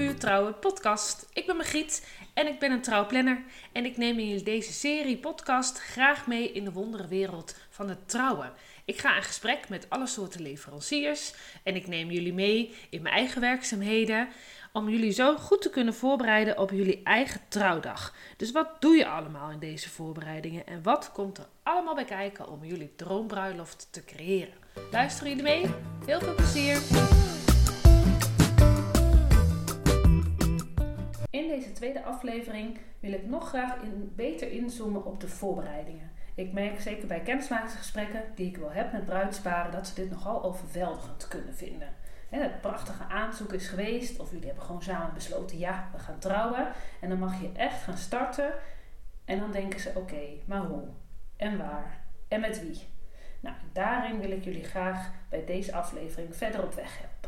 Puur Trouwen podcast. Ik ben Margriet en ik ben een trouwplanner. En ik neem in deze serie podcast graag mee in de wonderenwereld van het trouwen. Ik ga in gesprek met alle soorten leveranciers en ik neem jullie mee in mijn eigen werkzaamheden om jullie zo goed te kunnen voorbereiden op jullie eigen trouwdag. Dus wat doe je allemaal in deze voorbereidingen en wat komt er allemaal bij kijken om jullie droombruiloft te creëren? Luisteren jullie mee? Heel veel plezier! Tweede aflevering wil ik nog graag in, beter inzoomen op de voorbereidingen. Ik merk zeker bij kennismakingsgesprekken die ik wel heb met bruidsparen dat ze dit nogal overweldigend kunnen vinden. het prachtige aanzoek is geweest, of jullie hebben gewoon samen besloten: ja, we gaan trouwen. En dan mag je echt gaan starten. En dan denken ze: oké, maar hoe? En waar? En met wie? Nou, daarin wil ik jullie graag bij deze aflevering verder op weg helpen.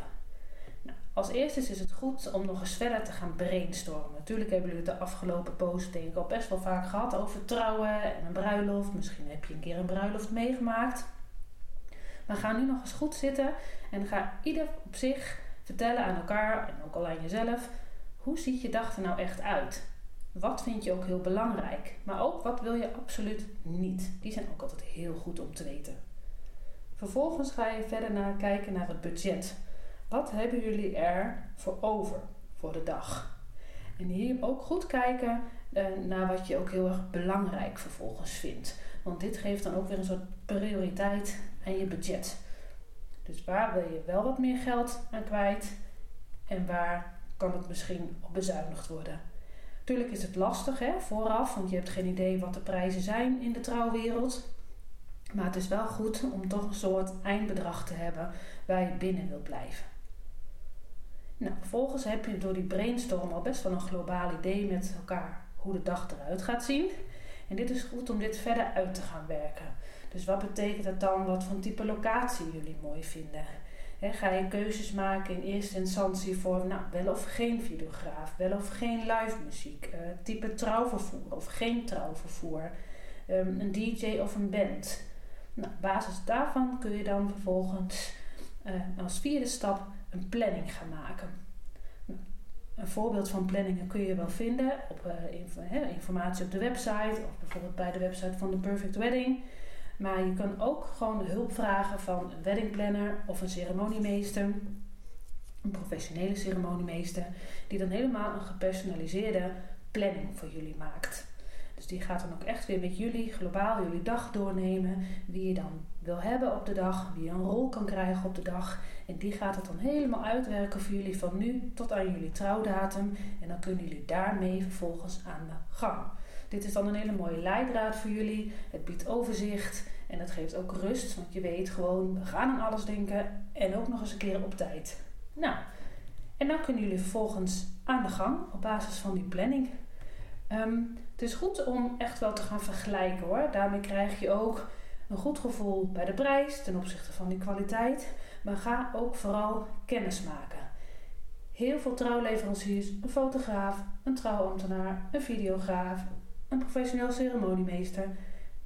Als eerste is het goed om nog eens verder te gaan brainstormen. Natuurlijk hebben jullie de afgelopen post denk ik al best wel vaak gehad over trouwen en een bruiloft. Misschien heb je een keer een bruiloft meegemaakt. Maar ga nu nog eens goed zitten en ga ieder op zich vertellen aan elkaar en ook al aan jezelf. Hoe ziet je dag er nou echt uit? Wat vind je ook heel belangrijk? Maar ook wat wil je absoluut niet? Die zijn ook altijd heel goed om te weten. Vervolgens ga je verder naar kijken naar het budget. Wat hebben jullie er voor over voor de dag? En hier ook goed kijken uh, naar wat je ook heel erg belangrijk vervolgens vindt. Want dit geeft dan ook weer een soort prioriteit aan je budget. Dus waar wil je wel wat meer geld aan kwijt en waar kan het misschien op bezuinigd worden? Natuurlijk is het lastig hè, vooraf, want je hebt geen idee wat de prijzen zijn in de trouwwereld. Maar het is wel goed om toch een soort eindbedrag te hebben waar je binnen wilt blijven. Nou, vervolgens heb je door die brainstorm al best wel een globaal idee met elkaar hoe de dag eruit gaat zien. En dit is goed om dit verder uit te gaan werken. Dus wat betekent dat dan? Wat voor type locatie jullie mooi vinden? ga je keuzes maken in eerste instantie voor nou, wel of geen videograaf, wel of geen live muziek, uh, type trouwvervoer of geen trouwvervoer, um, een DJ of een band. Nou, op basis daarvan kun je dan vervolgens uh, als vierde stap een planning gaan maken. Een voorbeeld van planningen kun je wel vinden op uh, informatie op de website of bijvoorbeeld bij de website van de Perfect Wedding. Maar je kan ook gewoon hulp vragen van een weddingplanner of een ceremoniemeester, een professionele ceremoniemeester, die dan helemaal een gepersonaliseerde planning voor jullie maakt. Dus die gaat dan ook echt weer met jullie globaal jullie dag doornemen. Wie je dan wil hebben op de dag, wie een rol kan krijgen op de dag. En die gaat het dan helemaal uitwerken voor jullie van nu tot aan jullie trouwdatum. En dan kunnen jullie daarmee vervolgens aan de gang. Dit is dan een hele mooie leidraad voor jullie. Het biedt overzicht en het geeft ook rust. Want je weet gewoon, we gaan aan alles denken en ook nog eens een keer op tijd. Nou, en dan kunnen jullie vervolgens aan de gang op basis van die planning. Ehm, het is goed om echt wel te gaan vergelijken hoor. Daarmee krijg je ook een goed gevoel bij de prijs ten opzichte van die kwaliteit. Maar ga ook vooral kennis maken. Heel veel trouwleveranciers, een fotograaf, een trouwambtenaar, een videograaf, een professioneel ceremoniemeester.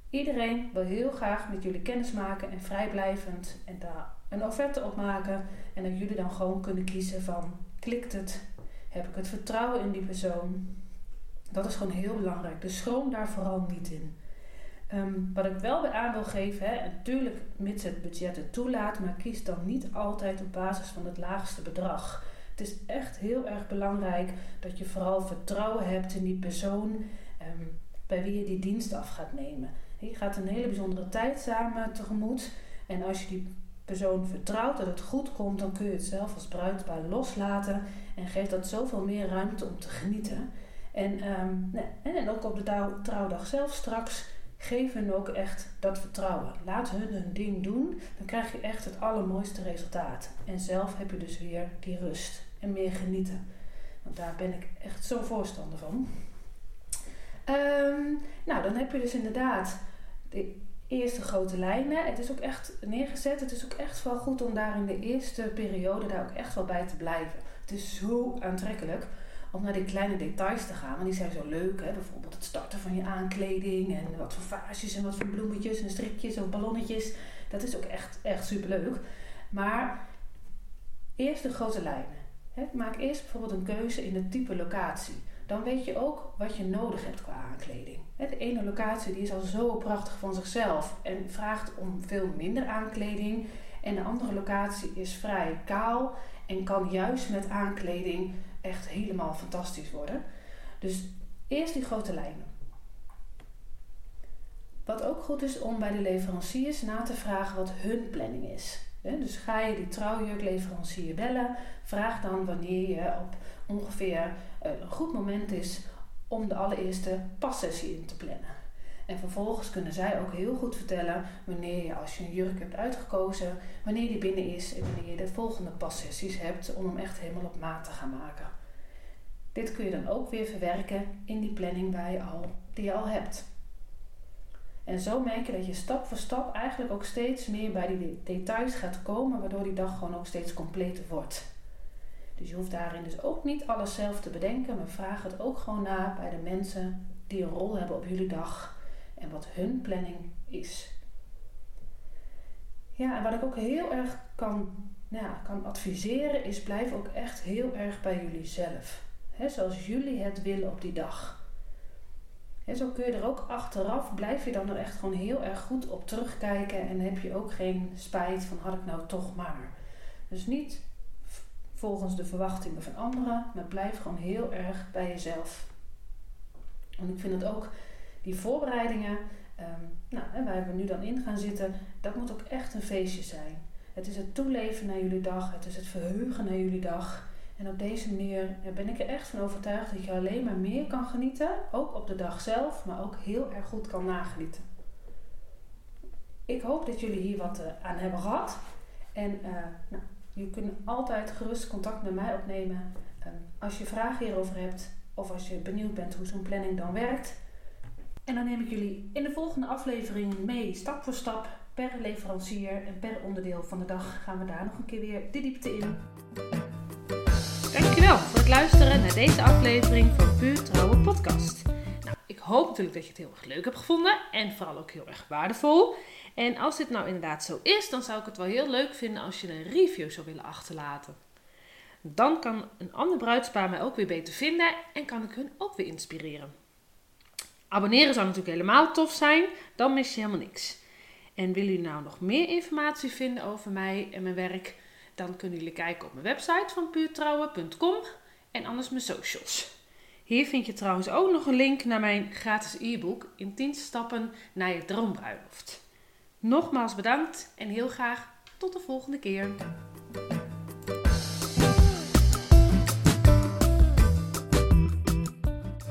Iedereen wil heel graag met jullie kennis maken en vrijblijvend en daar een offerte op maken. En dat jullie dan gewoon kunnen kiezen van klikt het? Heb ik het vertrouwen in die persoon? Dat is gewoon heel belangrijk. Dus schroom daar vooral niet in. Ehm, wat ik wel bij aan wil geven, hè, natuurlijk mits het budget het toelaat, maar kies dan niet altijd op basis van het laagste bedrag. Het is echt heel erg belangrijk dat je vooral vertrouwen hebt in die persoon ehm, bij wie je die dienst af gaat nemen. Je gaat een hele bijzondere tijd samen tegemoet. En als je die persoon vertrouwt dat het goed komt, dan kun je het zelf als bruidpaar loslaten en geeft dat zoveel meer ruimte om te genieten. En, um, en ook op de trouwdag zelf straks geef hun ook echt dat vertrouwen. Laat hun hun ding doen, dan krijg je echt het allermooiste resultaat. En zelf heb je dus weer die rust en meer genieten. Want daar ben ik echt zo voorstander van. Ehm, nou, dan heb je dus inderdaad de eerste grote lijnen. Het is ook echt neergezet. Het is ook echt wel goed om daar in de eerste periode daar ook echt wel bij te blijven. Het is zo aantrekkelijk om naar die kleine details te gaan. Want die zijn zo leuk. Hè? Bijvoorbeeld het starten van je aankleding. En wat voor vaasjes en wat voor bloemetjes en strikjes of ballonnetjes. Dat is ook echt, echt super leuk. Maar eerst de grote lijnen. maak eerst bijvoorbeeld een keuze in de type locatie. Dan weet je ook wat je nodig hebt qua aankleding. De ene locatie die is al zo prachtig van zichzelf en vraagt om veel minder aankleding. En de andere locatie is vrij kaal en kan juist met aankleding echt helemaal fantastisch worden. Dus eerst die grote lijnen. Wat ook goed is om bij de leveranciers na te vragen wat hun planning is. Dus ga je die trouwjurkleverancier bellen, vraag dan wanneer je op ongeveer eh, een goed moment is om de allereerste passessie in te plannen. En vervolgens kunnen zij ook heel goed vertellen wanneer je, als je een jurk hebt uitgekozen, wanneer die binnen is en wanneer je de volgende passessies hebt om hem echt helemaal op maat te gaan maken. Dit kun je dan ook weer verwerken in die planning waar je al, die je al hebt. En zo merk je dat je stap voor stap eigenlijk ook steeds meer bij die details gaat komen, waardoor die dag gewoon ook steeds completer wordt. Dus je hoeft daarin dus ook niet alles zelf te bedenken, maar vraag het ook gewoon na bij de mensen die een rol hebben op jullie dag en wat hun planning is. Ja, en wat ik ook heel erg kan, ja, kan adviseren is blijf ook echt heel erg bij jullie zelf. He, zoals jullie het willen op die dag. En zo kun je er ook achteraf, blijf je dan er echt gewoon heel erg goed op terugkijken en heb je ook geen spijt van had ik nou toch maar. Dus niet volgens de verwachtingen van anderen, maar blijf gewoon heel erg bij jezelf. En ik vind het ook, die voorbereidingen, um, nou, waar we nu dan in gaan zitten, dat moet ook echt een feestje zijn. Het is het toeleven naar jullie dag, het is het verheugen naar jullie dag. En op deze manier ben ik er echt van overtuigd dat je alleen maar meer kan genieten, ook op de dag zelf, maar ook heel erg goed kan nagenieten. Ik hoop dat jullie hier wat eh, aan hebben gehad. En uh, nou, je kunt altijd gerust contact met mij opnemen als je vragen hierover hebt of als je benieuwd bent hoe zo'n planning dan werkt. En dan neem ik jullie in de volgende aflevering mee, stap voor stap, per leverancier en per onderdeel van de dag gaan we daar nog een keer weer de diepte in. Dankjewel voor het luisteren naar deze aflevering van Puur Trouwe Podcast. Nou, ik hoop natuurlijk dat je het heel erg leuk hebt gevonden en vooral ook heel erg waardevol. En als dit nou inderdaad zo is, dan zou ik het wel heel leuk vinden als je een review zou willen achterlaten. Dan kan een ander bruidspaar mij ook weer beter vinden en kan ik hun ook weer inspireren. Abonneren zou natuurlijk helemaal tof zijn, dan mis je helemaal niks. En willen jullie nou nog meer informatie vinden over mij en mijn werk? Dan kunnen jullie kijken op mijn website van puurtrouwen.com en anders mijn socials. Hier vind je trouwens ook nog een link naar mijn gratis e-book in 10 stappen naar je droombruiloft. Nogmaals bedankt en heel graag tot de volgende keer.